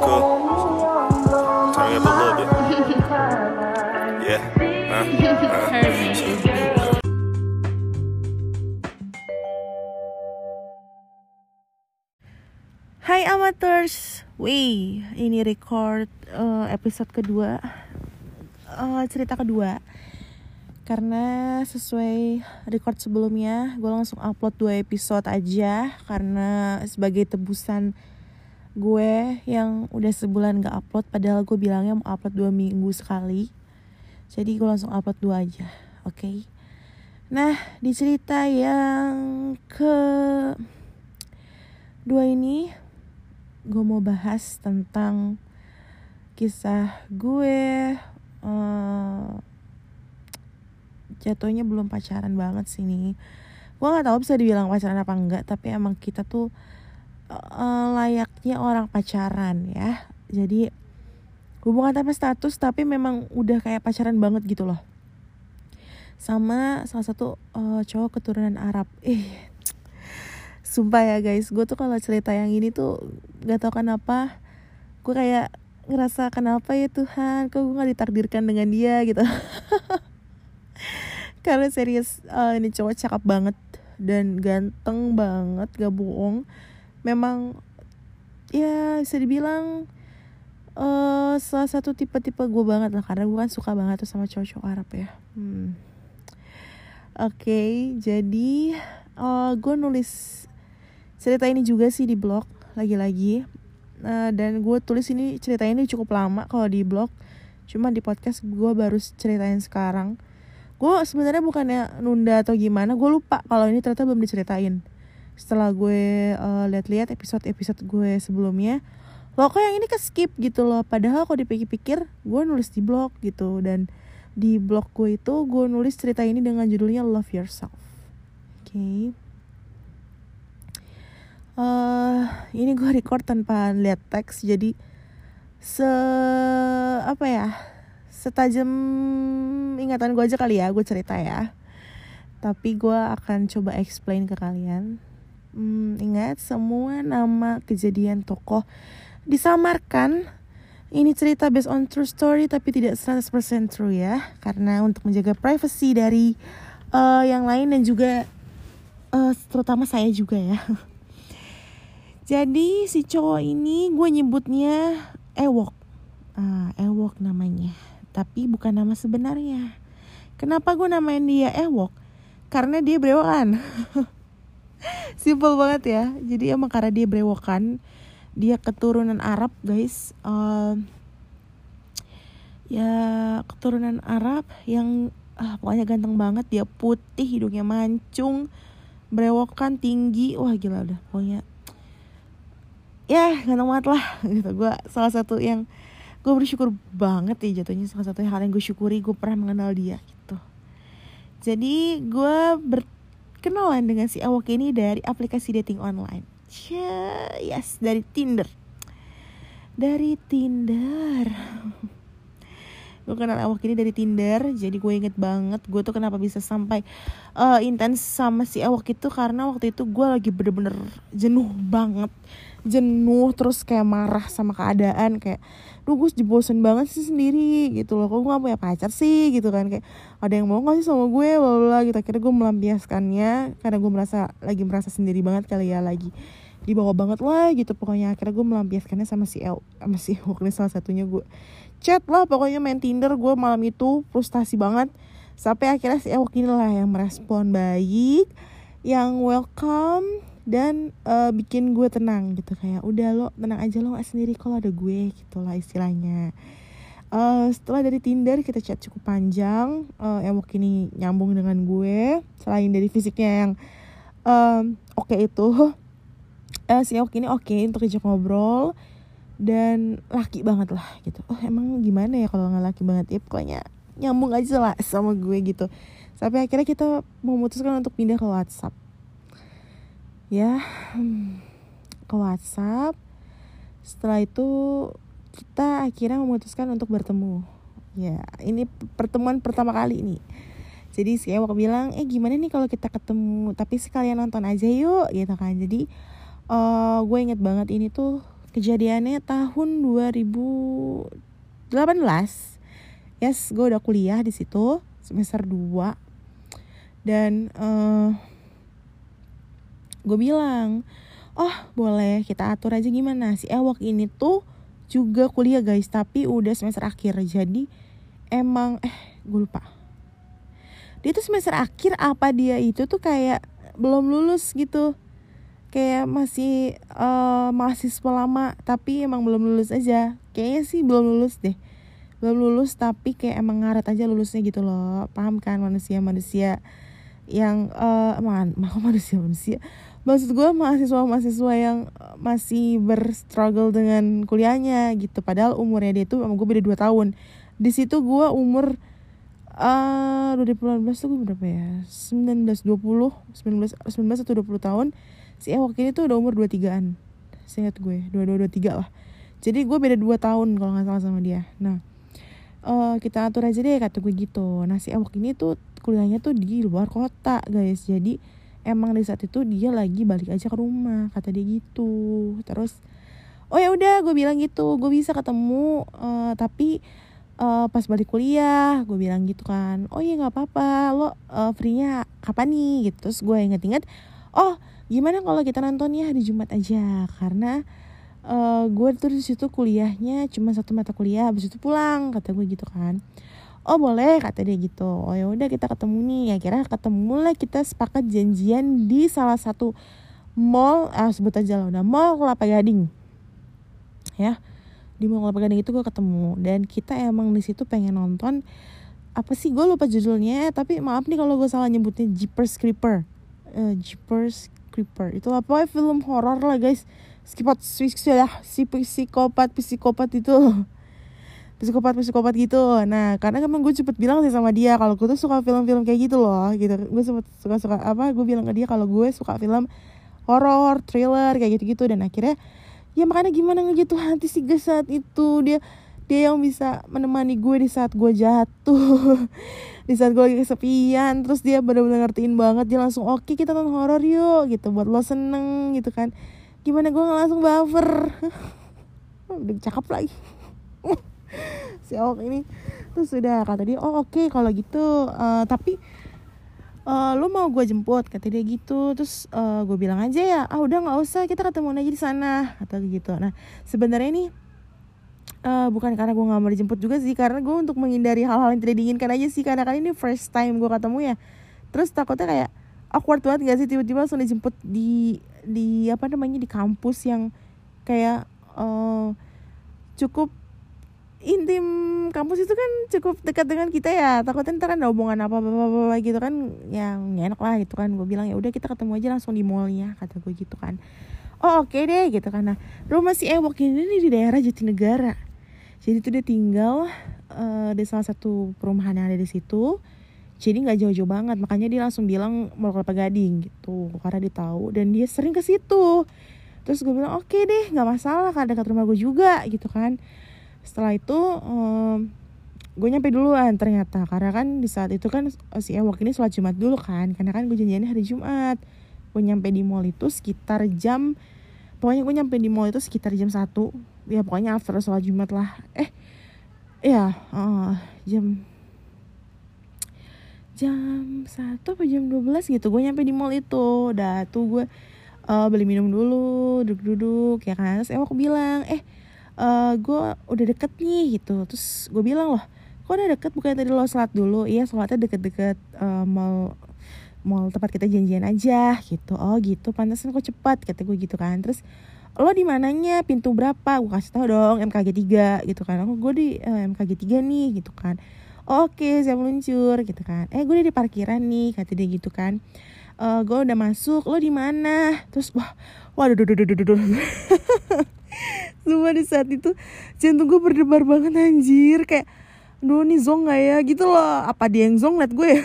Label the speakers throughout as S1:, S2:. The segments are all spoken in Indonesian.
S1: Cool. Turn me up a little bit.
S2: Hai amateurs, wih ini record eh, episode kedua, Eh, cerita kedua. Karena sesuai record sebelumnya, gue langsung upload dua episode aja karena sebagai tebusan gue yang udah sebulan gak upload, padahal gue bilangnya mau upload dua minggu sekali. Jadi gue langsung upload dua aja, oke? Nah, di cerita yang ke dua ini gue mau bahas tentang kisah gue eh, jatuhnya belum pacaran banget sih nih gue nggak tahu bisa dibilang pacaran apa enggak tapi emang kita tuh eh, layaknya orang pacaran ya. Jadi hubungan tanpa status tapi memang udah kayak pacaran banget gitu loh. Sama salah satu eh, cowok keturunan Arab. Eh Sumpah ya guys, gue tuh kalau cerita yang ini tuh gak tau kenapa Gue kayak ngerasa kenapa ya Tuhan, kok gue gak ditakdirkan dengan dia? gitu. Karena serius, eh, ini cowok cakep banget Dan ganteng banget, gak bohong Memang, ya bisa dibilang eh salah satu tipe-tipe gue banget lah Karena gue kan suka banget tuh sama cowok-cowok Arab ya. Hmm. Oke, jadi eh, gue nulis cerita ini juga sih di blog lagi-lagi. Nah, dan gue tulis ini cerita ini cukup lama kalau di blog. Cuma di podcast gue baru ceritain sekarang. Gue sebenarnya bukannya nunda atau gimana gue lupa kalau ini ternyata belum diceritain setelah gue eh, lihat-lihat episode-episode gue sebelumnya loh kok yang ini ke skip gitu loh. Padahal kalau dipikir-pikir gue nulis di blog gitu. Dan di blog gue itu gue nulis cerita ini dengan judulnya Love Yourself. Oke. Eh ini gue record tanpa lihat teks jadi se apa ya setajam ingatan gue aja kali ya gue cerita ya. Tapi gue akan coba explain ke kalian hmm, ingat semua nama kejadian tokoh disamarkan ini cerita based on true story tapi tidak 100% true ya karena untuk menjaga privacy dari eh, yang lain dan juga eh, terutama saya juga ya Jadi si cowok ini gue nyebutnya Ewok. Ah, Ewok namanya. Tapi bukan nama sebenarnya. Kenapa gue namain dia Ewok? Karena dia brewokan. Simple banget ya. Jadi emang karena dia brewokan, dia keturunan Arab guys. Um, ya keturunan Arab yang ah, pokoknya ganteng banget. Dia putih, hidungnya mancung, brewokan tinggi. Wah gila udah pokoknya ya ganteng banget lah gitu gue salah satu yang gue bersyukur banget ya jatuhnya salah satu hal yang gue syukuri gue pernah mengenal dia gitu jadi gue berkenalan dengan si Awok ini dari aplikasi dating online. Cia, yes dari Tinder. Dari Tinder. Gue kenal Awok ini dari Tinder jadi gue inget banget gue tuh kenapa bisa sampai uh, intens sama si Awok itu karena waktu itu gue lagi bener-bener jenuh banget jenuh terus kayak marah sama keadaan kayak duh gue bosen banget sih sendiri gitu loh. Kok gue gak punya pacar sih? Gitu kan kayak ada yang mau gak sih sama gue? Bla gitu. Akhirnya gue melampiaskannya karena gue merasa lagi merasa sendiri banget kali ya lagi di bawah banget lah gitu. Pokoknya akhirnya gue melampiaskannya sama si El sama si Ewok salah satunya gue chat lah pokoknya main Tinder gue malam itu frustasi banget. Sampai akhirnya si Ewok ini lah yang merespon baik yang welcome dan eh, bikin gue tenang gitu. Kayak udah lo tenang aja lo gak sendiri kalau ada gue gitulah istilahnya. Eh, setelah dari Tinder kita chat cukup panjang eh, Ewok ini nyambung dengan gue. Selain dari fisiknya yang em, oke itu eh, si Ewok ini oke untuk diajak ngobrol dan laki banget lah gitu. Oh emang gimana ya kalau nggak laki banget? Ya pokoknya nyambung aja lah sama gue gitu. Sampai akhirnya kita memutuskan untuk pindah ke WhatsApp ya hmm, ke WhatsApp. Setelah itu kita akhirnya memutuskan untuk bertemu. Ya ini pertemuan pertama kali nih. Jadi si Ewok bilang eh gimana nih kalau kita ketemu? Tapi sekalian nonton aja yuk gitu kan. Jadi eh gue inget banget ini tuh kejadiannya tahun 2018 yes gue udah kuliah di situ semester 2 dan uh, gue bilang oh boleh kita atur aja gimana. Si Ewok ini tuh juga kuliah guys tapi udah semester akhir. Jadi emang eh gue lupa. Dia tuh semester akhir apa dia itu tuh kayak belum lulus gitu. Kayak masih uh, mahasiswa lama tapi emang belum lulus aja. Kayaknya sih belum lulus deh. Belum lulus tapi kayak emang ngaret aja lulusnya gitu loh. Paham kan manusia manusia yang uh, man, manusia manusia maksud gue mahasiswa-mahasiswa yang masih berstruggle dengan kuliahnya gitu. Padahal umurnya dia tuh sama gue beda 2 tahun. Di situ gue umur uh, 2018 tuh gue berapa ya? 19 20 19 19 atau 20 tahun. Si Ewok ini tuh udah umur 23an seingat gue 22 23 lah. Jadi gue beda 2 tahun kalau nggak salah sama dia. Nah uh, kita atur aja deh kata gue gitu. Nah si Ewok ini tuh kuliahnya tuh di luar kota guys. Jadi emang di saat itu dia lagi balik aja ke rumah kata dia gitu. Terus oh ya udah gue bilang gitu gue bisa ketemu uh, tapi uh, pas balik kuliah gue bilang gitu kan. Oh iya nggak apa-apa lo uh, free-nya kapan nih? Gitu. Terus gue inget-inget oh gimana kalau kita nontonnya hari Jumat aja? Karena uh, gue tuh di situ kuliahnya cuma satu mata kuliah habis itu pulang kata gue gitu kan oh boleh kata dia gitu. Oh ya udah kita ketemu nih. Ya kira ketemu lah kita sepakat janjian di salah satu mall ah sebut aja lah udah mall kelapa gading. Ya di mall kelapa gading itu gue ketemu dan kita emang di situ pengen nonton apa sih gue lupa judulnya tapi maaf nih kalau gue salah nyebutnya Jeepers Creeper. Uh, Jeepers Creeper. Itu apa film horor lah guys. Si psikopat psikopat itu psikopat psikopat gitu. Nah karena emang gue cepet bilang sih sama dia kalau gue tuh suka film-film kayak gitu loh gitu. Gue sempet suka suka apa gue bilang ke dia kalau gue suka film horror thriller kayak gitu gitu dan akhirnya ya makanya gimana ngejitu hati si guys saat itu. Dia dia yang bisa menemani gue di saat gue jatuh. Di saat gue lagi kesepian terus dia benar-benar ngertiin banget. Dia langsung oke okay, kita nonton horor yuk gitu. Buat lo seneng gitu kan. Gimana gue langsung buffer udah cakep lagi si Awok ini. Terus sudah kata dia oh oke okay, kalau gitu uh, tapi uh, lu mau gue jemput kata dia gitu. Terus uh, gue bilang aja ya ah udah nggak usah kita ketemu aja di sana kata gitu. Nah sebenarnya ini uh, bukan karena gue nggak mau dijemput juga sih karena gue untuk menghindari hal-hal yang tidak diinginkan aja sih karena kan ini first time gue ketemu ya. Terus takutnya kayak awkward banget gak sih tiba-tiba langsung dijemput di di apa namanya di kampus yang kayak uh, cukup intim kampus itu kan cukup dekat dengan kita ya. Takutnya ntar ada hubungan apa apa apa gitu kan. Yang enak lah gitu kan. Gue bilang ya udah kita ketemu aja langsung di mallnya kata gue gitu kan. Oh oke okay deh gitu kan. Nah rumah si Ewok ini di daerah Jatinegara. Jadi tuh dia tinggal uh, di salah satu perumahan yang ada di situ. Jadi nggak jauh-jauh banget. Makanya dia langsung bilang mau ke Gading gitu. Karena dia tahu dan dia sering ke situ. Terus gue bilang oke okay deh nggak masalah kan dekat rumah gue juga gitu kan setelah itu um, gue nyampe duluan ternyata. Karena kan di saat itu kan si Ewok ini sholat Jumat dulu kan. Karena kan gue janjiannya hari Jumat. Gue nyampe di mall itu sekitar jam pokoknya gue nyampe di mall itu sekitar jam satu. Ya pokoknya after sholat Jumat lah. Eh ya uh, jam jam satu apa jam 12 gitu gue nyampe di mall itu. Udah tuh gue uh, beli minum dulu duduk-duduk ya kan. Terus Ewok bilang eh uh, gue udah deket nih gitu. Terus gue bilang loh kok udah deket? Bukan tadi lo sholat dulu? Iya sholatnya deket-deket uh, mall mall tempat kita janjian aja gitu. Oh gitu. Pantasan kok cepat kata gue gitu kan. Terus lo di mananya? Pintu berapa? Gue kasih tau dong MKG 3 gitu kan. Aku gue di uh, MKG 3 nih gitu kan. Oh, oke okay, saya meluncur gitu kan. Eh gue udah di parkiran nih kata dia gitu kan. Uh, gue udah masuk. Lo di mana? Terus wah waduh duh, duh, duh, duh, duh. Sumpah di saat itu jantung gue berdebar banget anjir. Kayak Duh nih zong gak ya? Gitu loh. Apa dia yang zong? Liat gue ya.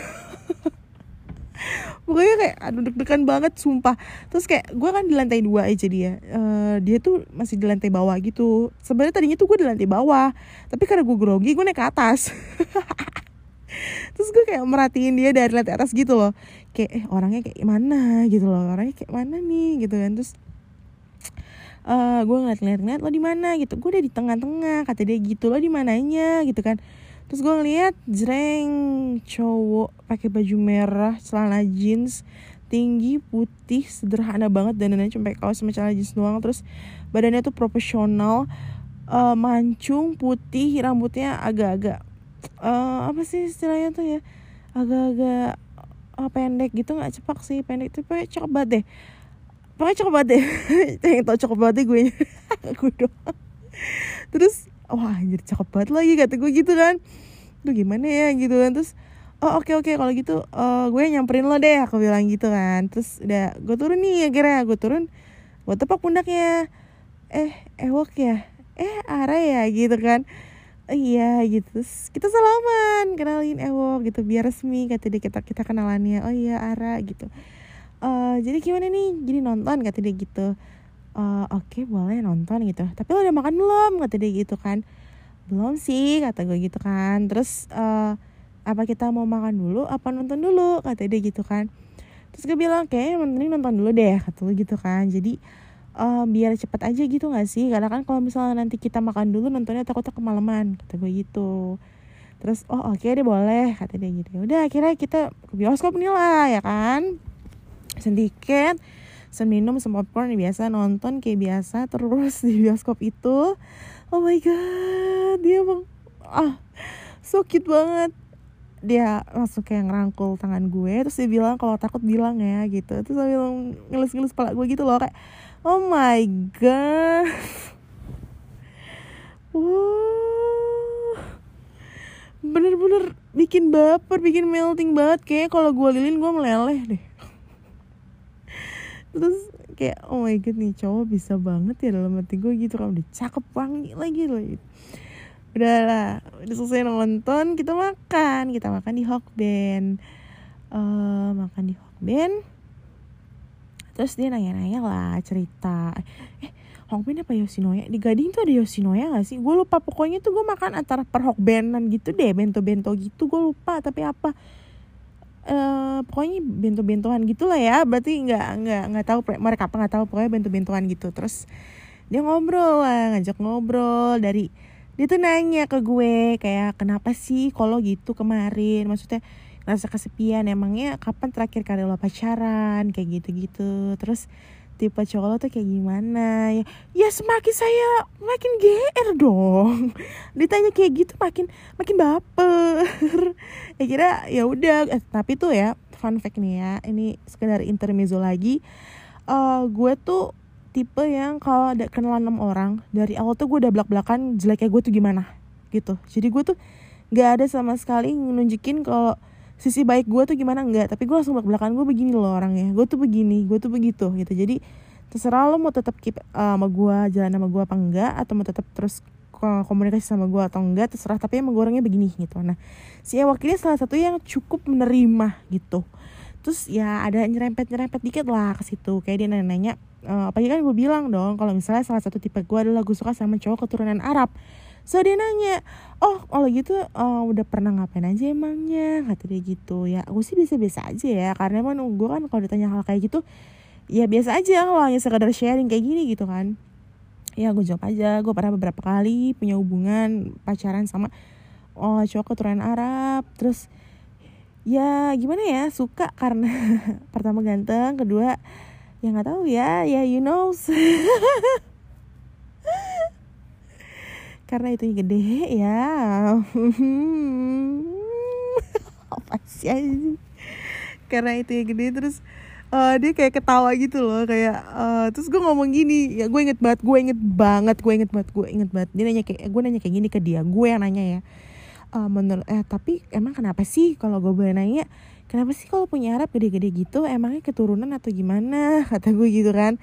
S2: Pokoknya kayak aduh deg-degan banget sumpah. Terus kayak gue kan di lantai dua aja dia. Uh, Dia tuh masih di lantai bawah gitu. Sebenarnya tadinya tuh gue di lantai bawah Tapi karena gue grogi gue naik ke atas. Terus gue kayak merhatiin dia dari lantai atas gitu loh. Kayak eh orangnya kayak mana gitu loh. Orangnya kayak mana nih? Gitu kan. Terus uh, gue ngeliat-ngeliat lo di mana gitu. Gue udah di tengah-tengah kata dia gitu. Lo di mananya? gitu kan. Terus gue ngeliat jreng cowok pakai baju merah celana jeans tinggi putih sederhana banget dan dananya cuma pakai kaos sama celana jeans doang. Terus badannya tuh profesional uh, mancung putih rambutnya agak-agak uh, apa sih istilahnya tuh ya agak-agak uh, pendek gitu nggak cepak sih pendek cakep banget deh pokoknya cakep banget deh. Yang tau cakep banget deh gue. Gue doang. Terus wah anjir cakep banget lagi kata gue gitu kan. Tuh gimana ya gitu kan. Terus oh oke okay, oke okay, kalau gitu uh, gue nyamperin lo deh aku bilang gitu kan. Terus udah gue turun nih akhirnya. Gue turun gue tepak pundaknya. Eh ewok ya? Eh Ara ya? Gitu kan. Oh, iya gitu. Terus kita salaman kenalin ewok gitu biar resmi kata dia kita kita kenalannya. Oh iya Ara gitu uh, jadi gimana nih? Jadi nonton kata dia gitu. Uh, oke okay, boleh nonton gitu. Tapi lo udah makan belum? Kata dia gitu kan. Belum sih kata gue gitu kan. Terus uh, apa kita mau makan dulu? Apa nonton dulu? Kata dia gitu kan. Terus gue bilang kayak mending nonton dulu deh kata lo gitu kan. Jadi uh, biar cepet aja gitu gak sih? Karena kan kalau misalnya nanti kita makan dulu nontonnya takutnya kemalaman kata gue gitu. Terus oh oke okay deh boleh kata dia gitu. Udah akhirnya kita ke bioskop nih lah ya kan sedikit seminum sama popcorn biasa nonton kayak biasa terus di bioskop itu. Oh my god dia bang ah so cute banget. Dia langsung kayak ngerangkul tangan gue terus dia bilang kalau takut bilang ya gitu. Terus dia bilang ngelus-ngelus kepala gue gitu loh kayak oh my god. Wow bener-bener bikin baper bikin melting banget. Kayak kalau gue lilin gue meleleh deh terus kayak oh my god nih cowok bisa banget ya dalam hati gue gitu kan udah cakep wangi lagi loh gitu. udah lah udah selesai nonton kita makan. Kita makan di Hokben uh, makan di Hokben terus dia nanya-nanya lah cerita. Eh Hokben apa Yoshinoya? Di Gading tuh ada Yoshinoya gak sih? Gue lupa pokoknya tuh gue makan antara per Hokbenan gitu deh bento-bento gitu gue lupa. Tapi apa Uh, pokoknya bento-bentoan gitulah ya. Berarti nggak nggak nggak tahu mereka apa nggak tahu pokoknya bento-bentoan gitu. Terus dia ngobrol lah ngajak ngobrol dari dia tuh nanya ke gue kayak kenapa sih kalau gitu kemarin? Maksudnya rasa kesepian emangnya kapan terakhir kali lo pacaran? Kayak gitu-gitu. Terus tipe cowok lo tuh kayak gimana ya? Ya semakin saya makin gr dong. Ditanya kayak gitu makin makin baper. Ya kira ya udah. Eh, tapi tuh ya fun fact nih ya ini sekedar intermezzo lagi. Uh, gue tuh tipe yang kalau ada kenalan enam orang dari awal tuh gue udah belak belakan jeleknya gue tuh gimana gitu. Jadi gue tuh nggak ada sama sekali nunjukin kalau sisi baik gue tuh gimana? Enggak tapi gue langsung belak belakan gue begini loh orangnya. Gue tuh begini gue tuh begitu gitu. Jadi terserah lo mau tetap keep uh, sama gue jalan sama gue apa enggak atau mau tetap terus komunikasi sama gue atau enggak terserah. Tapi emang gue orangnya begini gitu. Nah si Ewak ini salah satu yang cukup menerima gitu. Terus ya ada nyerempet nyerempet dikit lah ke situ. Kayak dia nanya, -nanya uh, apalagi kan gue bilang dong kalau misalnya salah satu tipe gue adalah gue suka sama cowok keturunan Arab so dia nanya oh kalau gitu uh, udah pernah ngapain aja emangnya? Kata dia gitu. Ya aku sih biasa-biasa aja ya karena emang gue kan kalau ditanya hal kayak gitu ya biasa aja kalau hanya sekadar sharing kayak gini gitu kan. Ya gue jawab aja gue pernah beberapa kali punya hubungan pacaran sama oh cowok keturunan Arab. Terus ya gimana ya suka karena pertama ganteng kedua ya nggak tahu ya ya you know karena itu gede ya. Apa sih karena itu yang gede terus uh, dia kayak ketawa gitu loh kayak uh, terus gue ngomong gini ya gue inget banget gue inget banget gue inget banget gue inget banget. Dia nanya kayak gue nanya kayak gini ke dia gue yang nanya ya. Uh, menurut eh tapi emang kenapa sih kalau gue boleh nanya? Kenapa sih kalau punya Arab gede-gede gitu emangnya keturunan atau gimana? Kata gue gitu kan.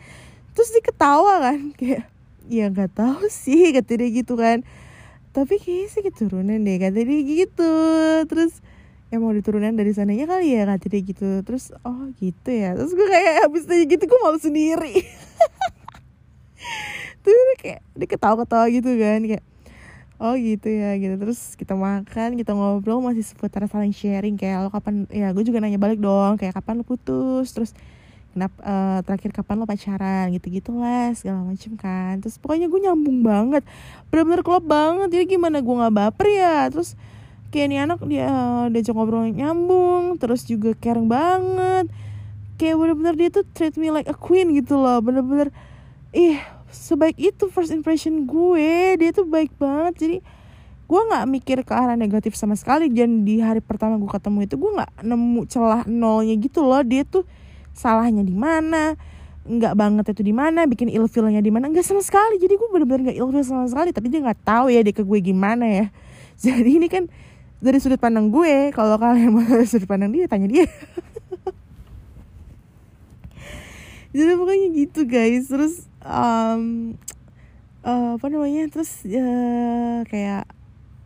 S2: Terus dia ketawa kan kayak ya nggak tahu sih kata dia gitu kan. Tapi kayaknya sih keturunan deh kata dia gitu. Terus ya mau diturunan dari sananya kali ya kata dia gitu. Terus oh gitu ya? Terus gue kayak habis tanya gitu gue malu sendiri. Tuh kayak dia ketawa-ketawa gitu kan kayak oh gitu ya gitu. Terus kita makan kita ngobrol masih seputar saling sharing kayak lo kapan ya gue juga nanya balik dong kayak kapan lo putus? Terus kenapa uh, terakhir kapan lo pacaran? Gitu gitulah segala macem kan. Terus pokoknya gue nyambung banget. Bener-bener klop banget. Jadi gimana gue nggak baper ya? Terus kayak nih anak dia dia ngobrol nyambung. Terus juga caring banget. Kayak bener-bener dia tuh treat me like a queen gitu loh. Bener-bener ih sebaik itu first impression gue. Dia tuh baik banget. Jadi gue nggak mikir ke arah negatif sama sekali. Dan di hari pertama gue ketemu itu gue nggak nemu celah nolnya gitu loh. Dia tuh salahnya di mana nggak banget itu di mana bikin ilfilnya di mana nggak sama sekali. Jadi gue bener-bener nggak ilfil sama sekali tapi dia nggak tahu ya dia ke gue gimana ya. Jadi ini kan dari sudut pandang gue kalau kalian mau dari sudut pandang dia tanya dia. Jadi pokoknya gitu guys. Terus um, uh, apa namanya terus uh, kayak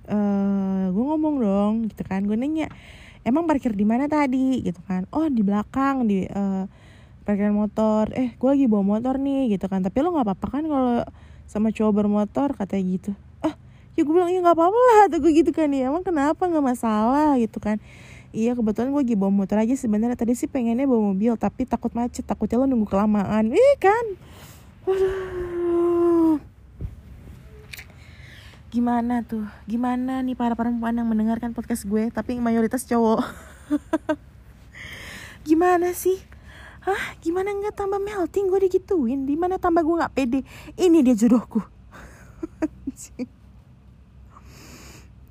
S2: uh, gue ngomong dong gitu kan. Gue nanya emang parkir di mana tadi? Gitu kan. Oh di belakang di uh, parkiran motor. Eh gue lagi bawa motor nih. Gitu kan. Tapi lo nggak apa-apa kan kalau sama cowok bermotor? Katanya gitu. Ah ya gue bilang ya nggak apa-apa lah. Tuh gue gitu kan. Ya emang kenapa? Nggak masalah. Gitu kan. Iya kebetulan gue lagi bawa motor aja sebenarnya. Tadi sih pengennya bawa mobil tapi takut macet. Takutnya lo nunggu kelamaan. Ih kan. Aduh gimana tuh? Gimana nih para perempuan yang mendengarkan podcast gue tapi mayoritas cowok? Gimana sih? Hah, gimana nggak tambah melting? Gue digituin. Di mana tambah gue nggak pede? Ini dia jodohku.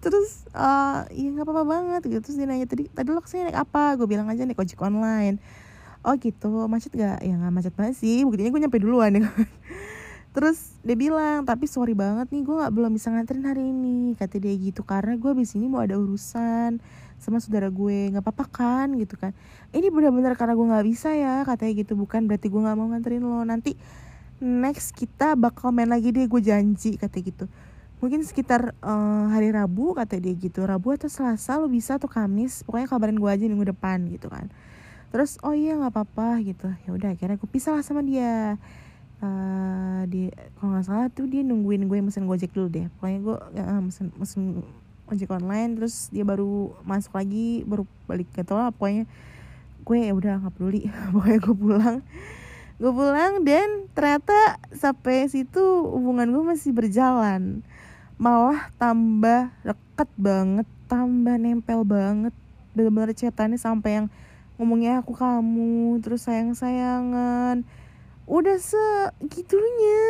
S2: Terus uh, ya nggak apa-apa banget gitu. Terus dia nanya tadi tadi lo ke sini naik apa? Gue bilang aja naik ojek online. Oh gitu. Macet gak ya nggak macet banget sih. Buktinya gue nyampe duluan. ya terus dia bilang tapi sorry banget nih gue nggak belum bisa nganterin hari ini. Kata dia gitu karena gue abis ini mau ada urusan sama saudara gue nggak apa-apa kan? Gitu kan. Ini benar-benar karena gue nggak bisa ya katanya gitu bukan berarti gue nggak mau nganterin lo. Nanti next kita bakal main lagi deh gue janji kata gitu. Mungkin sekitar uh, hari Rabu kata dia gitu Rabu atau Selasa lo bisa atau Kamis pokoknya kabarin gue aja minggu depan gitu kan. Terus oh iya nggak apa-apa gitu. Ya udah akhirnya gue pisah lah sama dia uh, di kalau nggak salah tuh dia nungguin gue mesen gojek dulu deh. Pokoknya gue uh, mesen mesen ojek online terus dia baru masuk lagi baru balik. Ke tol pokoknya gue ya udah nggak peduli. Pokoknya gue pulang. Gue pulang dan ternyata sampai situ hubungan gue masih berjalan. Malah tambah deket banget tambah nempel banget. Bener-bener cetannya sampai yang ngomongnya aku kamu terus sayang sayangan udah segitunya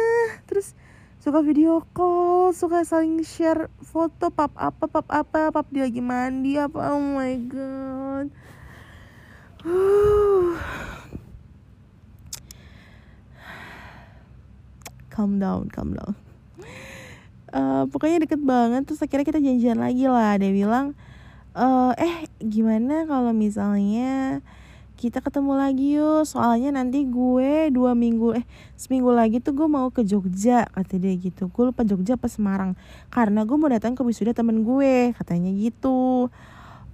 S2: terus suka video call suka saling share foto pap apa pap apa pap dia lagi mandi apa oh my god. Calm down calm down. Uh, pokoknya deket banget terus akhirnya kita janjian lagi lah. Dia bilang uh, eh gimana kalau misalnya kita ketemu lagi yuk. Soalnya nanti gue dua minggu eh seminggu lagi tuh gue mau ke Jogja kata dia gitu. Gue lupa Jogja apa Semarang. Karena gue mau datang ke wisuda temen gue katanya gitu.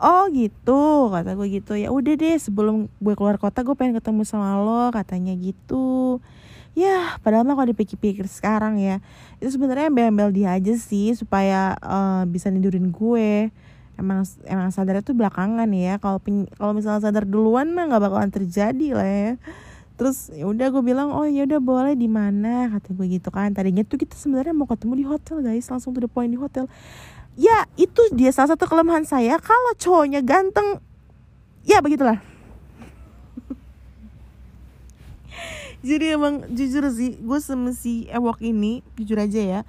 S2: Oh gitu kata gue gitu. Ya udah deh sebelum gue keluar kota gue pengen ketemu sama lo katanya gitu. Ya padahal mah kalau dipikir-pikir sekarang ya itu sebenarnya embel-embel dia aja sih supaya uh, bisa nidurin gue emang emang sadar itu belakangan ya kalau kalau misalnya sadar duluan mah nggak bakalan terjadi lah ya. Terus ya udah gue bilang oh ya udah boleh di mana? Kata gue gitu kan. Tadinya tuh kita sebenarnya mau ketemu di hotel guys. Langsung to the di hotel. Ya itu dia salah satu kelemahan saya. Kalau cowoknya ganteng ya begitulah. Jadi emang jujur sih gue semesi ewok ini jujur aja ya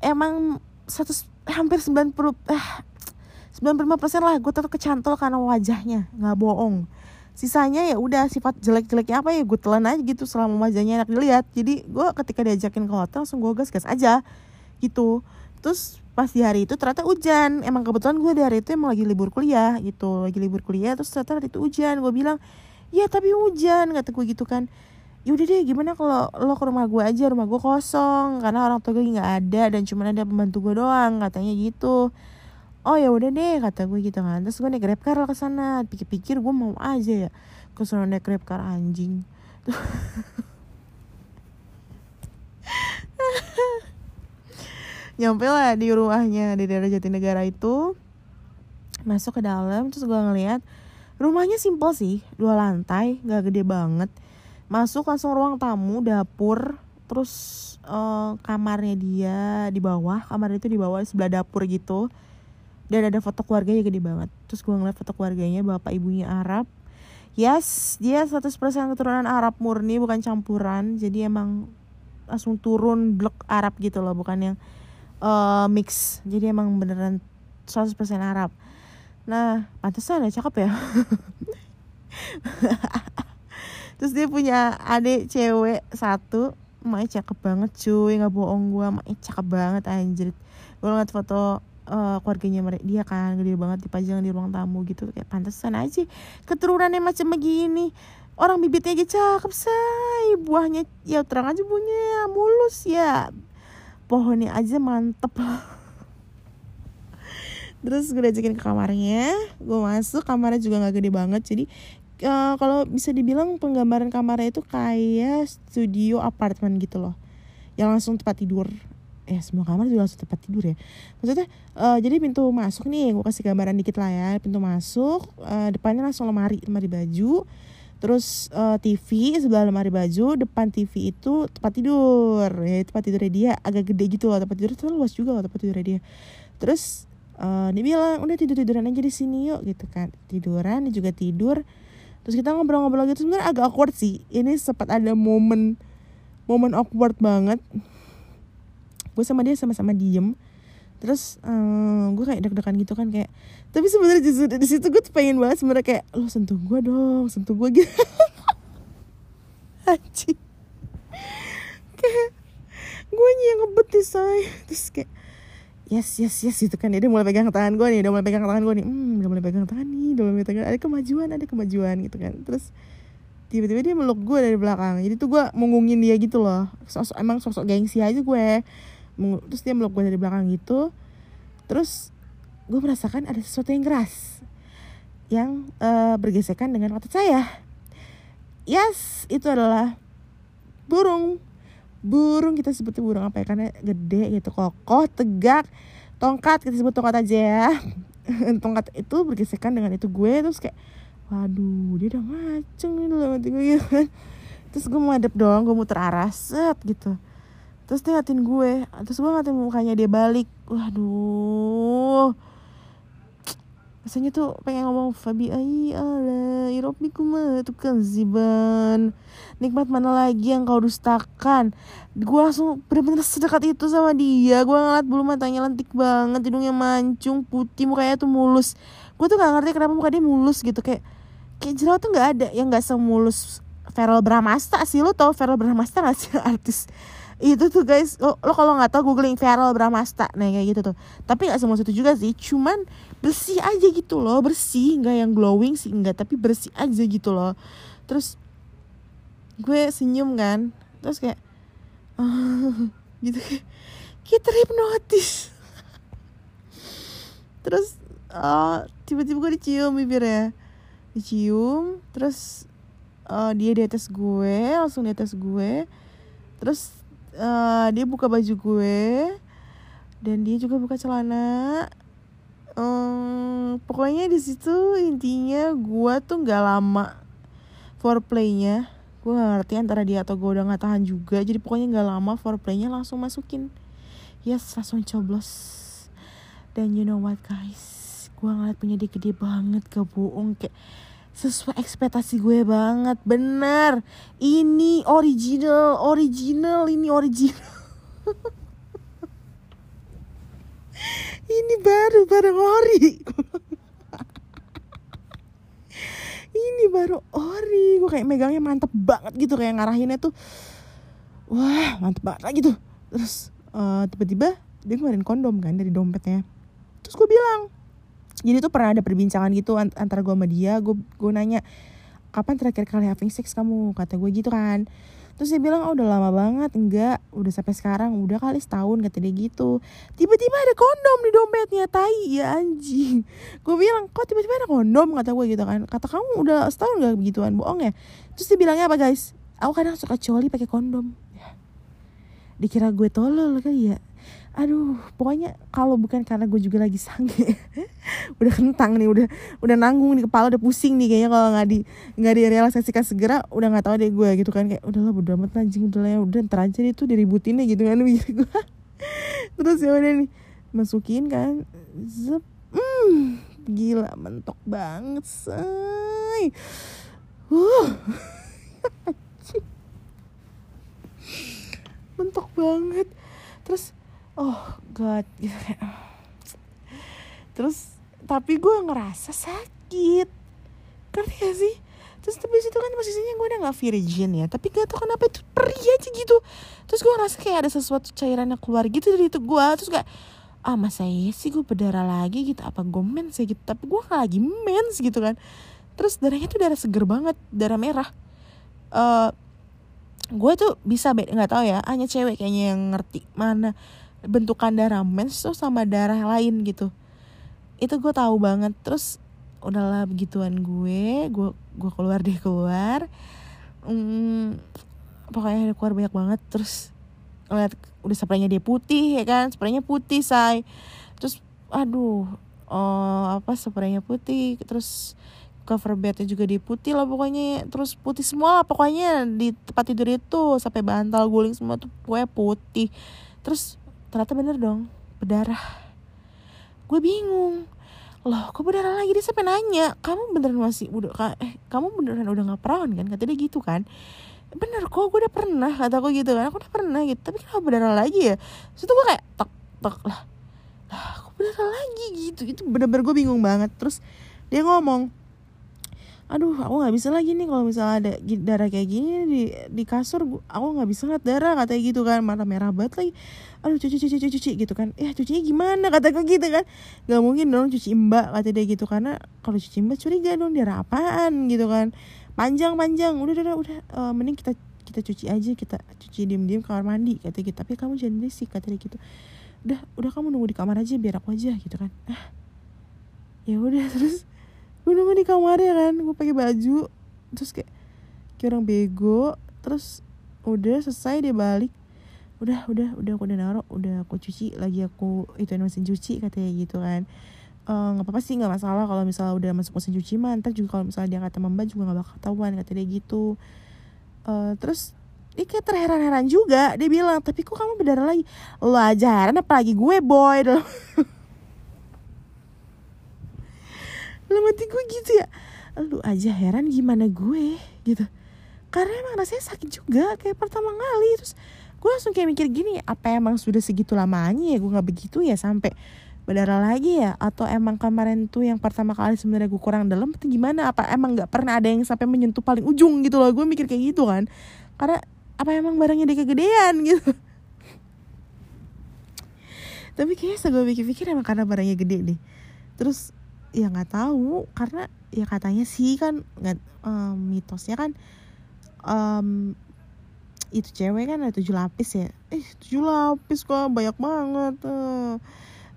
S2: emang satu hampir 90 eh 95% lah gue tetap kecantol karena wajahnya. Nggak bohong. Sisanya ya udah sifat jelek-jeleknya apa ya gue telan aja gitu selama wajahnya enak dilihat. Jadi gue ketika diajakin ke hotel langsung gue gas-gas aja gitu. Terus pas di hari itu ternyata hujan. Emang kebetulan gue di hari itu emang lagi libur kuliah gitu. Lagi libur kuliah terus ternyata hari itu hujan. Gue bilang ya tapi hujan kata gue gitu kan. Yaudah deh gimana kalau lo ke rumah gue aja? Rumah gue kosong karena orang tua gue nggak ada dan cuma ada pembantu gue doang katanya gitu oh ya udah deh kata gue gitu kan. Terus gue naik grab car ke sana. Pikir-pikir gue mau aja ya ke sana naik grab car anjing. Nyampe lah di rumahnya di daerah Jatinegara itu. Masuk ke dalam terus gue ngeliat rumahnya simpel sih dua lantai nggak gede banget. Masuk langsung ruang tamu dapur terus uh, kamarnya dia di bawah kamar itu di bawah sebelah dapur gitu dan ada foto keluarganya gede banget. Terus gue ngeliat foto keluarganya bapak ibunya Arab. Yes dia 100% keturunan Arab murni bukan campuran. Jadi emang langsung turun blok Arab gitu loh bukan yang uh, mix. Jadi emang beneran 100% Arab. Nah pantesan ya cakep ya. Terus dia punya adik cewek satu. Maknya cakep banget cuy. Nggak bohong gue Maknya cakep banget anjir gue ngeliat foto uh, keluarganya mereka dia kan gede banget dipajang di ruang tamu gitu kayak pantesan aja keturunannya macam begini. Orang bibitnya aja cakep say. Buahnya ya terang aja buahnya mulus ya. Pohonnya aja mantep. Terus gue ajakin ke kamarnya gue masuk kamarnya juga nggak gede banget jadi uh, kalau bisa dibilang penggambaran kamarnya itu kayak studio apartemen gitu loh. Yang langsung tempat tidur ya semua kamar juga langsung tempat tidur ya. Maksudnya uh, jadi pintu masuk nih gue kasih gambaran dikit lah ya. Pintu masuk uh, depannya langsung lemari lemari baju. Terus uh, TV sebelah lemari baju depan TV itu tempat tidur. Ya tempat tidurnya dia agak gede gitu loh. Tempat tidur terlalu luas juga loh tempat tidurnya dia. Terus uh, dia bilang udah tidur tiduran aja di sini yuk gitu kan. Tiduran dia juga tidur. Terus kita ngobrol-ngobrol gitu sebenarnya agak awkward sih. Ini sempat ada momen momen awkward banget gue sama dia sama-sama diem. Terus um, gue kayak deg-degan gitu kan kayak tapi sebenarnya justru di situ gue tuh pengen banget sebenarnya kayak lo sentuh gue dong sentuh gue gitu. Anjing. Kayak gue yang ngebet say. Terus kayak yes yes yes gitu kan. Dia mulai pegang tangan gue nih udah mulai pegang tangan gue nih. Hmm udah mulai pegang tangan nih udah mulai pegang ada kemajuan ada kemajuan gitu kan. Terus tiba-tiba dia meluk gue dari belakang. Jadi tuh gue mengungin dia gitu loh. Sosok emang sosok gengsi aja gue terus dia meluk gue dari belakang gitu. Terus gue merasakan ada sesuatu yang keras yang uh, bergesekan dengan otot saya. Yes itu adalah burung. Burung kita sebutnya burung apa ya? Karena gede gitu kokoh tegak tongkat kita sebut tongkat aja ya. Tongkat itu bergesekan dengan itu gue terus kayak waduh dia udah ngaceng nih dalam gue gitu kan. Terus gue madep dong gue muter arah set gitu terus dia ngatin gue. Terus gue ngatin mukanya dia balik. Waduh. Rasanya tuh pengen ngomong Fabi ai ala irobikum tukang ziban. Nikmat mana lagi yang kau dustakan? Gue langsung bener-bener sedekat itu sama dia. Gue ngeliat bulu matanya lentik banget hidungnya mancung putih mukanya tuh mulus. Gue tuh gak ngerti kenapa muka dia mulus gitu. Kayak kayak jerawat tuh nggak ada yang nggak semulus Feral Bramasta sih lo tau Feral Bramasta gak sih artis? Itu tuh guys lo, lo kalau nggak tahu googling Feral Bramasta nah kayak gitu tuh. Tapi nggak semua itu juga sih cuman bersih aja gitu loh bersih nggak yang glowing sih nggak tapi bersih aja gitu loh. Terus gue senyum kan terus kayak gitu kayak kita hipnotis. Terus uh, tiba-tiba gue dicium bibirnya. Dicium terus uh, dia di atas gue langsung di atas gue. Terus uh, dia buka baju gue dan dia juga buka celana. Um, pokoknya di situ intinya gue tuh nggak lama foreplaynya. Gue gak ngerti antara dia atau gue udah nggak tahan juga. Jadi pokoknya nggak lama foreplaynya langsung masukin. Yes langsung coblos. Dan you know what guys? Gue ngeliat punya dia gede banget gak bohong kayak sesuai ekspektasi gue banget bener. Ini original original ini original. Ini baru baru ori. Ini baru ori. Gue kayak megangnya mantep banget gitu kayak ngarahinnya tuh. Wah mantep banget lagi tuh. Terus uh, tiba-tiba dia ngeluarin kondom kan dari dompetnya. Terus gue bilang jadi tuh pernah ada perbincangan gitu antara gue sama dia. Gue gue nanya kapan terakhir kali having sex kamu? Kata gue gitu kan. Terus dia bilang oh udah lama banget enggak. Udah sampai sekarang udah kali setahun kata dia gitu. Tiba-tiba ada kondom di dompetnya tai ya anjing. Gue bilang kok tiba-tiba ada kondom? Kata gue gitu kan. Kata kamu udah setahun gak begituan? Bohong ya? Terus dia bilangnya apa guys? Aku kadang suka coli pakai kondom. Ya. dikira gue tolol kali ya aduh pokoknya kalau bukan karena gue juga lagi sange udah kentang nih udah udah nanggung di kepala udah pusing nih kayaknya kalau nggak di nggak direalisasikan segera udah nggak tahu deh gue gitu kan kayak udahlah bodo amat anjing udah lah ya udah ntar aja itu diributin deh gitu kan mikir gue terus ya udah nih masukin kan zep hmm, gila mentok banget say. Uh. mentok banget. Terus oh god. Gitu kayak terus tapi gue ngerasa sakit. Ngerti gak sih? Terus tapi situ kan posisinya gue udah gak virgin ya. Tapi gak tau kenapa itu perih aja gitu. Terus gue ngerasa kayak ada sesuatu cairan yang keluar gitu dari itu gue terus kayak ah masa iya sih gue berdarah lagi gitu? Apa gue mens ya? Gitu. Tapi gue gak lagi mens gitu kan. Terus darahnya tuh darah seger banget darah merah. Uh, gue tuh bisa beda nggak tahu ya hanya cewek kayaknya yang ngerti mana bentukan darah mens tuh sama darah lain gitu. Itu gue tahu banget. Terus udahlah begituan gue. Gue gue keluar deh keluar. Hmm, pokoknya keluar banyak banget. Terus ngeliat udah spraynya dia putih ya kan? Spraynya putih say. Terus aduh oh, apa spraynya putih. Terus cover bednya juga di putih lah pokoknya. Terus putih semua lah pokoknya di tempat tidur itu. Sampai bantal guling semua tuh pokoknya putih. Terus ternyata bener dong berdarah. Gue bingung. Loh kok berdarah lagi? Dia sampai nanya kamu beneran masih udah eh kamu beneran udah nggak perawan kan? Kata dia gitu kan. Bener kok gue udah pernah kata aku gitu kan. Aku udah pernah gitu. Tapi kenapa berdarah lagi ya? Terus gue kayak tek tek lah. Lah kok berdarah lagi? Gitu. Itu bener-bener gue bingung banget. Terus dia ngomong aduh aku nggak bisa lagi nih kalau misalnya ada darah kayak gini di di kasur aku nggak bisa lihat darah katanya gitu kan mata merah banget lagi. Aduh cuci cuci cuci cuci gitu kan. Ya cucinya gimana? Kata gue gitu kan. Nggak mungkin dong cuci mbak kata dia gitu. Karena kalau cuci mbak curiga dong darah apaan gitu kan. Panjang panjang. Udah udah udah uh, mending kita kita cuci aja kita cuci diem diem kamar mandi kata gitu. Tapi kamu jangan berisik kata dia gitu. Udah udah kamu nunggu di kamar aja biar aku aja gitu kan. Ah ya udah terus gue nunggu di kamar ya kan gue pakai baju. Terus kayak kayak orang bego. Terus udah selesai dia balik. Udah udah udah aku udah naruh udah aku cuci lagi aku itu mesin cuci katanya gitu kan. Eh, nggak uh, apa-apa sih nggak masalah kalau misalnya udah masuk mesin cuci mah ntar juga kalau misalnya dia kata mbak juga nggak bakal ketahuan kata dia gitu. Uh, terus dia kayak terheran-heran juga. Dia bilang tapi kok kamu berdarah lagi? Lo aja heran apalagi gue boy dalam hati gue gitu ya lu aja heran gimana gue gitu. Karena emang rasanya sakit juga kayak pertama kali. Terus gue langsung kayak mikir gini apa emang sudah segitu lamanya ya? Gue nggak begitu ya sampai berdarah lagi ya? Atau emang kemarin tuh yang pertama kali sebenarnya gue kurang dalam atau gimana? Apa emang nggak pernah ada yang sampai menyentuh paling ujung gitu loh? Gue mikir kayak gitu kan. Karena apa emang barangnya dia kegedean? gitu. Tapi kayaknya gue pikir-pikir emang karena barangnya gede deh terus ya nggak tahu karena ya katanya sih kan nggak um, mitosnya kan um, itu cewek kan ada tujuh lapis ya? Eh tujuh lapis kok banyak banget uh,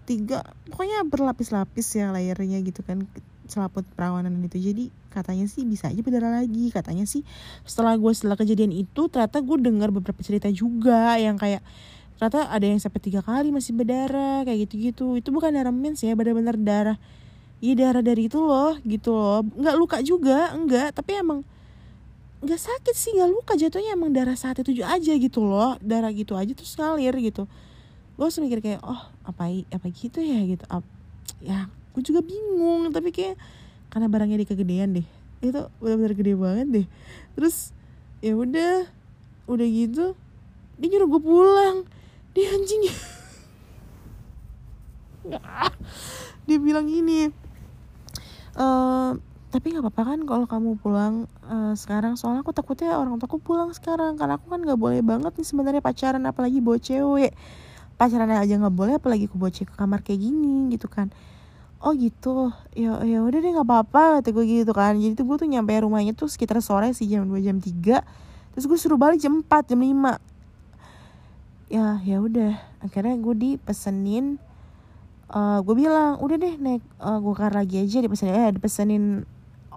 S2: tiga pokoknya berlapis-lapis ya layarnya gitu kan selaput perawanan itu jadi katanya sih bisa aja berdarah lagi katanya sih setelah gue setelah kejadian itu ternyata gue dengar beberapa cerita juga yang kayak ternyata ada yang sampai tiga kali masih berdarah kayak gitu-gitu. Itu bukan darah mens ya benar-benar darah iya darah dari itu loh gitu loh. Nggak luka juga enggak tapi emang nggak sakit sih nggak luka. Jatuhnya emang darah saat itu aja gitu loh. Darah gitu aja terus ngalir gitu. Gue langsung mikir kayak oh apa apa gitu ya? Gitu. Ap, ya gue juga bingung. Tapi kayak karena barangnya di kegedean deh. Itu benar-benar gede banget deh. Terus ya udah udah gitu dia nyuruh gue pulang. Dia anjing. Dia bilang gini uh, tapi nggak apa-apa kan kalau kamu pulang uh, sekarang. Soalnya aku takutnya orang tuaku pulang sekarang. Karena aku kan nggak boleh banget nih sebenarnya pacaran apalagi bawa cewek. Pacaran aja nggak boleh apalagi aku bawa cewek ke kamar kayak gini gitu kan. Oh gitu. Ya ya udah deh nggak apa-apa kata gue gitu kan. Jadi tuh gue tuh nyampe rumahnya tuh sekitar sore sih jam 2 jam 3 terus gue suruh balik jam 4 jam 5 ya ya udah. Akhirnya gue dipesenin uh, gue bilang udah deh naik uh, car lagi aja dipesenin eh dipesenin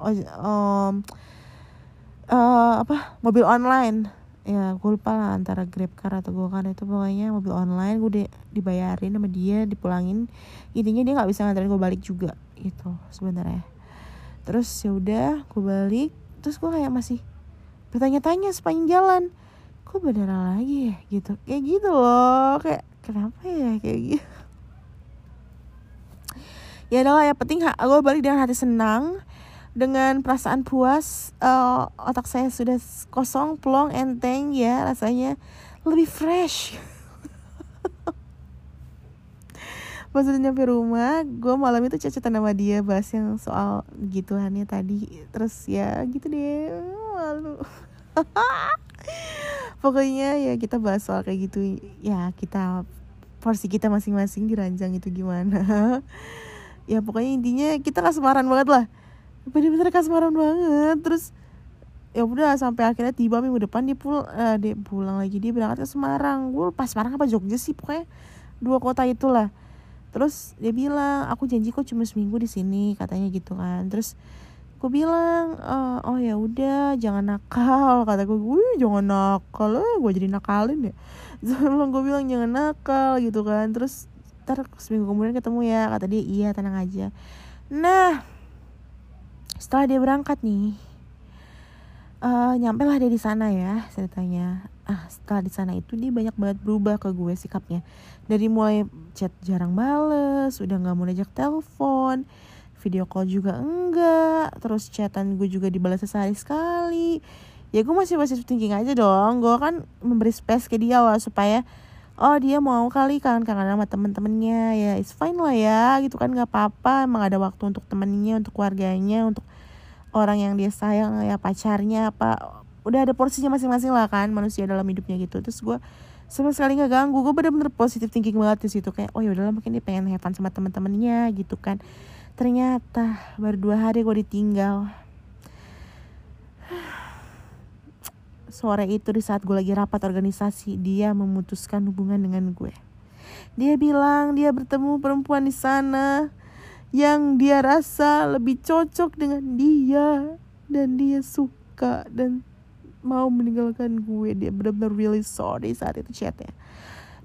S2: um, uh, apa mobil online. Ya gue lupa lah antara grab car atau gokar itu pokoknya mobil online gue di, dibayarin sama dia dipulangin. Intinya dia nggak bisa nganterin gue balik juga gitu sebenarnya. Terus ya udah gue balik terus gue kayak masih bertanya-tanya sepanjang jalan kok beneran lagi ya? Gitu kayak gitu loh kayak kenapa ya? Kayak gitu ya udah ya penting gue balik dengan hati senang dengan perasaan puas uh, otak saya sudah kosong plong enteng ya rasanya lebih fresh. Pas udah nyampe rumah gue malam itu cecetan sama dia bahas yang soal gituannya tadi. Terus ya gitu deh malu. Pokoknya ya kita bahas soal kayak gitu ya kita porsi kita masing-masing diranjang itu gimana ya pokoknya intinya kita kasmaran banget lah. Bener-bener kasmaran banget. Terus ya udah sampai akhirnya tiba minggu depan dia pul uh, dia pulang lagi. Dia berangkat ke Semarang. Gue pas Semarang apa Jogja sih pokoknya dua kota itulah. Terus dia bilang aku janji kok cuma seminggu di sini katanya gitu kan. Terus gue bilang uh, oh ya udah jangan nakal kata gue. Gue jangan nakal eh gue jadi nakalin ya. Sebelum gue bilang jangan nakal gitu kan. Terus ntar seminggu kemudian ketemu ya kata dia iya tenang aja. Nah setelah dia berangkat nih uh, nyampe lah dia di sana ya ceritanya. Ah setelah di sana itu dia banyak banget berubah ke gue sikapnya. Dari mulai chat jarang bales udah nggak mau ngajak telepon video call juga enggak terus chatan gue juga dibalas sehari sekali. Ya gue masih masih thinking aja dong gue kan memberi space ke dia lah supaya oh dia mau kali kangen kangen sama temen-temennya. Ya it's fine lah ya gitu kan nggak apa-apa emang ada waktu untuk temennya untuk keluarganya untuk orang yang dia sayang ya pacarnya apa. Udah ada porsinya masing-masing lah kan manusia dalam hidupnya gitu. Terus gue sama sekali nggak ganggu. Gue bener-bener positif thinking banget di situ kayak oh ya udahlah mungkin dia pengen have fun sama teman-temannya gitu kan. Ternyata baru dua hari gue ditinggal sore itu di saat gue lagi rapat organisasi dia memutuskan hubungan dengan gue. Dia bilang dia bertemu perempuan di sana yang dia rasa lebih cocok dengan dia dan dia suka dan mau meninggalkan gue. Dia benar-benar really sorry saat itu chatnya.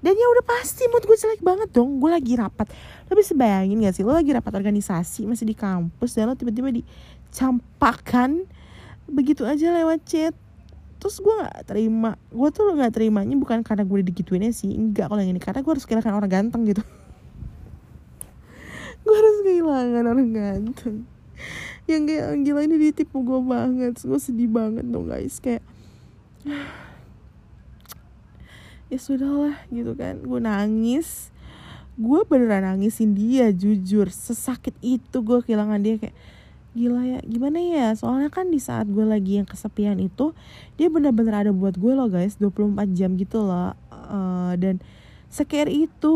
S2: Dan ya udah pasti mood gue jelek banget dong. Gue lagi rapat. Lo bisa bayangin gak sih? Lo lagi rapat organisasi masih di kampus dan lo tiba-tiba dicampakkan begitu aja lewat chat terus gue gak terima gue tuh lo gak terimanya bukan karena gue digituinnya sih enggak kalau yang ini. Karena gue harus kehilangan orang ganteng gitu. Gue harus kehilangan orang ganteng. Yang kayak gila ini ditipu gue banget gue sedih banget dong guys. Kayak ya sudahlah gitu kan. Gue nangis. Gue beneran nangisin dia jujur. Sesakit itu gue kehilangan dia kayak gila ya gimana ya? Soalnya kan di saat gue lagi yang kesepian itu dia bener-bener ada buat gue loh guys. 24 jam gitu loh. Uh, dan scare itu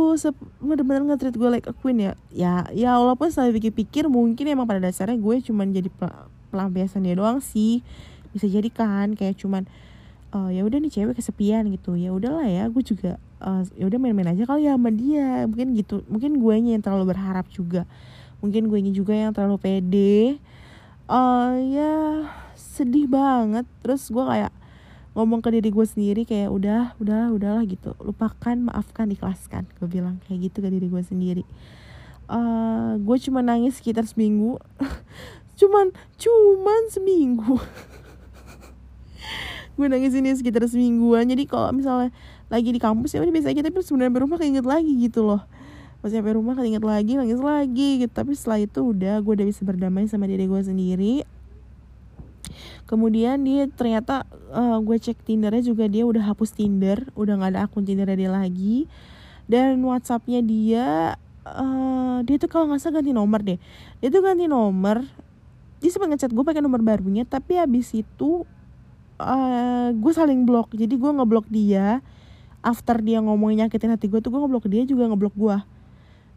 S2: bener-bener nge-treat gue like a queen ya. Ya ya walaupun selalu pikir-pikir mungkin emang pada dasarnya gue cuman jadi pelampiasan dia doang sih. Bisa jadi kan kayak cuman uh, ya udah nih cewek kesepian gitu. Ya udahlah ya gue juga uh, ya udah main-main aja kali ya sama dia. Mungkin gitu mungkin gue yang terlalu berharap juga mungkin gue juga yang terlalu pede. Uh, ya sedih banget. Terus gue kayak ngomong ke diri gue sendiri kayak udah udah udahlah gitu. Lupakan maafkan ikhlaskan gue bilang kayak gitu ke diri gue sendiri. Uh, gue cuma nangis sekitar seminggu. Cuman cuman seminggu. Gue nangis ini sekitar semingguan. Jadi kalau misalnya lagi di kampus ya udah biasa aja tapi sebenarnya rumah keinget lagi gitu loh pas sampai rumah keinget lagi nangis lagi gitu. Tapi setelah itu udah gue udah bisa berdamai sama diri gue sendiri. Kemudian dia ternyata uh, gue cek tindernya juga dia udah hapus tinder udah nggak ada akun tindernya dia lagi. Dan whatsappnya dia uh, dia tuh kalau nggak salah ganti nomor deh. Dia tuh ganti nomor dia sempat ngechat gue pakai nomor barunya tapi habis itu uh, gue saling blok jadi gue ngeblok dia. After dia ngomongin nyakitin hati gue tuh gue ngeblok dia juga ngeblok gue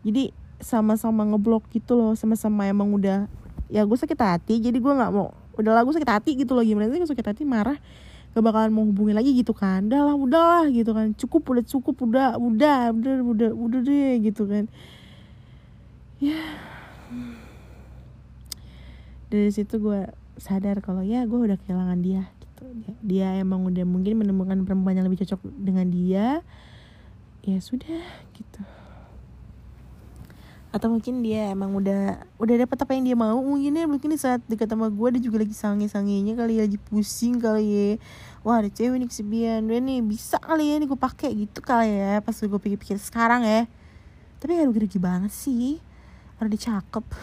S2: jadi sama-sama ngeblok gitu loh sama-sama emang udah ya gue sakit hati jadi gue nggak mau udah lagu sakit hati gitu loh gimana sih sakit hati marah gak bakalan mau hubungin lagi gitu kan. Udah lah udah lah gitu kan cukup udah cukup udah udah udah udah udah deh gitu kan. Ya. Dari situ gue sadar kalau ya gue udah kehilangan dia gitu. Dia emang udah mungkin menemukan perempuan yang lebih cocok dengan dia. Ya sudah gitu atau mungkin dia emang udah udah dapat apa yang dia mau. Mungkin ya mungkin di saat dekat sama gue dia juga lagi sange sangenya kali ya lagi pusing kali ya. Wah ada cewek nih kesepian. Dia nih bisa kali ya nih gue pakai gitu kali ya pas gue pikir-pikir sekarang ya. Tapi gak rugi-rugi banget sih. Orang dia cakep.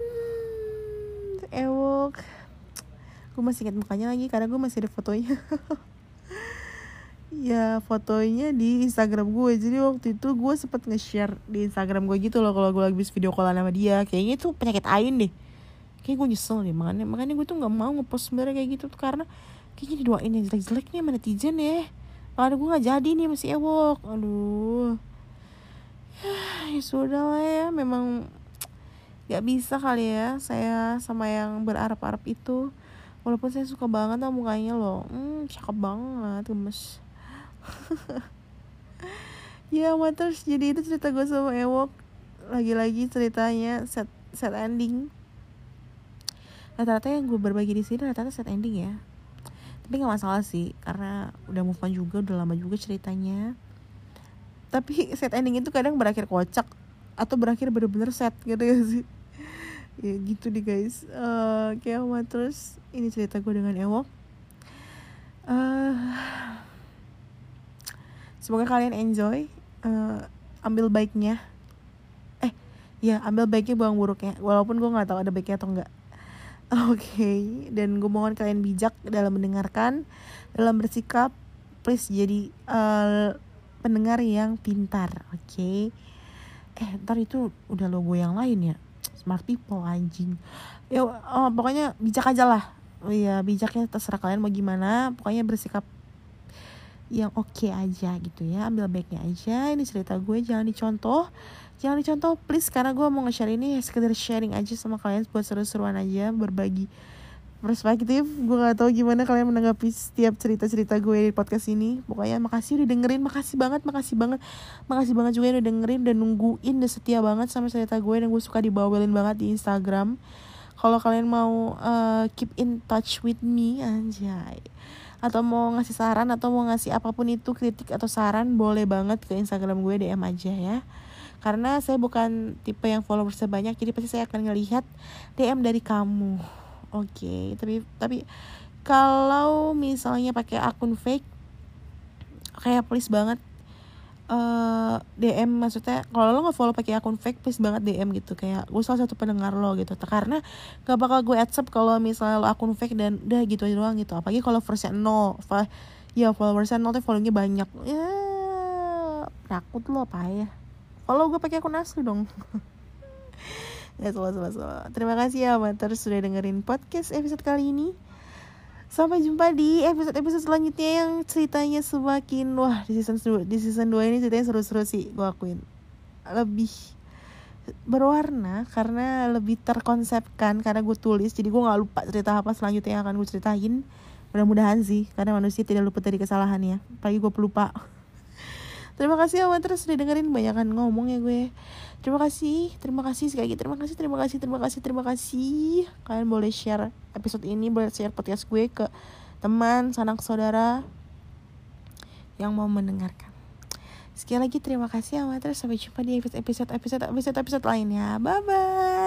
S2: Hmm, ewok. Gue masih ingat mukanya lagi karena gue masih ada fotonya ya fotonya di Instagram gue. Jadi waktu itu gue sempet nge-share di Instagram gue gitu loh kalau gue lagi bisa video callan sama dia. Kayaknya itu penyakit ain deh. Kayak gue nyesel deh makanya makanya gue tuh nggak mau ngepost sebenarnya kayak gitu tuh karena kayaknya didoain yang jelek-jeleknya sama netizen ya. Makanya gue nggak jadi nih masih ewok. Aduh. Ya sudah lah ya memang nggak bisa kali ya saya sama yang berarap-arap itu. Walaupun saya suka banget sama mukanya loh. Hmm cakep banget gemes ya yeah, terus jadi itu cerita gue sama Ewok. Lagi-lagi ceritanya set set ending. Rata-rata yang gue berbagi di sini rata-rata set ending ya. Tapi nggak masalah sih karena udah move on juga udah lama juga ceritanya. Tapi set ending itu kadang berakhir kocak atau berakhir bener-bener set gitu ya sih? Ya gitu deh guys. Uh, kayak terus ini cerita gue dengan Ewok. Uh, semoga kalian enjoy uh, ambil baiknya. Eh ya ambil baiknya buang buruknya. Walaupun gue nggak tahu ada baiknya atau enggak oke okay. dan gue mohon kalian bijak dalam mendengarkan dalam bersikap. Please jadi uh, pendengar yang pintar oke? Okay? eh ntar itu udah logo yang lain ya? Smart people anjing. Ya oh, pokoknya bijak aja lah. Oh iya bijaknya terserah kalian mau gimana. Pokoknya bersikap yang oke okay aja gitu ya ambil baiknya aja. Ini cerita gue jangan dicontoh. Jangan dicontoh please karena gue mau nge-share ini sekedar sharing aja sama kalian buat seru-seruan aja berbagi perspektif. Gue gak tahu gimana kalian menanggapi setiap cerita-cerita gue di podcast ini. Pokoknya makasih udah dengerin makasih banget makasih banget makasih banget juga udah dengerin dan nungguin dan setia banget sama cerita gue dan gue suka dibawelin banget di Instagram. Kalau kalian mau uh, keep in touch with me anjay atau mau ngasih saran atau mau ngasih apa pun itu kritik atau saran boleh banget ke Instagram gue DM aja ya karena saya bukan tipe yang followersnya banyak jadi pasti saya akan ngelihat DM dari kamu oke okay. tapi tapi kalau misalnya pakai akun fake kayak please banget eh, DM maksudnya kalau lo nggak follow pakai akun fake please banget DM gitu. Kayak gue salah satu pendengar lo gitu. Karena gak bakal gue accept kalau misalnya lo akun fake dan udah gitu aja doang gitu. Apalagi kalau followersnya nol. Ya followersnya nol tapi follownya banyak. Ya takut lo apa ya kalau gue pakai akun asli dong. Ya salah salah salah. Terima kasih ya Mater sudah dengerin podcast episode kali ini Sampai jumpa di episode-episode selanjutnya yang ceritanya semakin wah di season 2 di season 2 ini ceritanya seru-seru sih gue akuin. Lebih berwarna karena lebih terkonsepkan karena gue tulis jadi gue nggak lupa cerita apa selanjutnya yang akan gue ceritain. Mudah-mudahan sih karena manusia tidak luput dari kesalahan ya. Pagi gue pelupa terima kasih ya terus sudah dengerin banyak ngomong ya gue. Terima kasih terima kasih sekali lagi terima kasih terima kasih terima kasih terima kasih. Kalian boleh share episode ini boleh share podcast gue ke teman sanak saudara yang mau mendengarkan. Sekali lagi terima kasih amat terus sampai jumpa di episode episode episode episode episode lainnya. Bye bye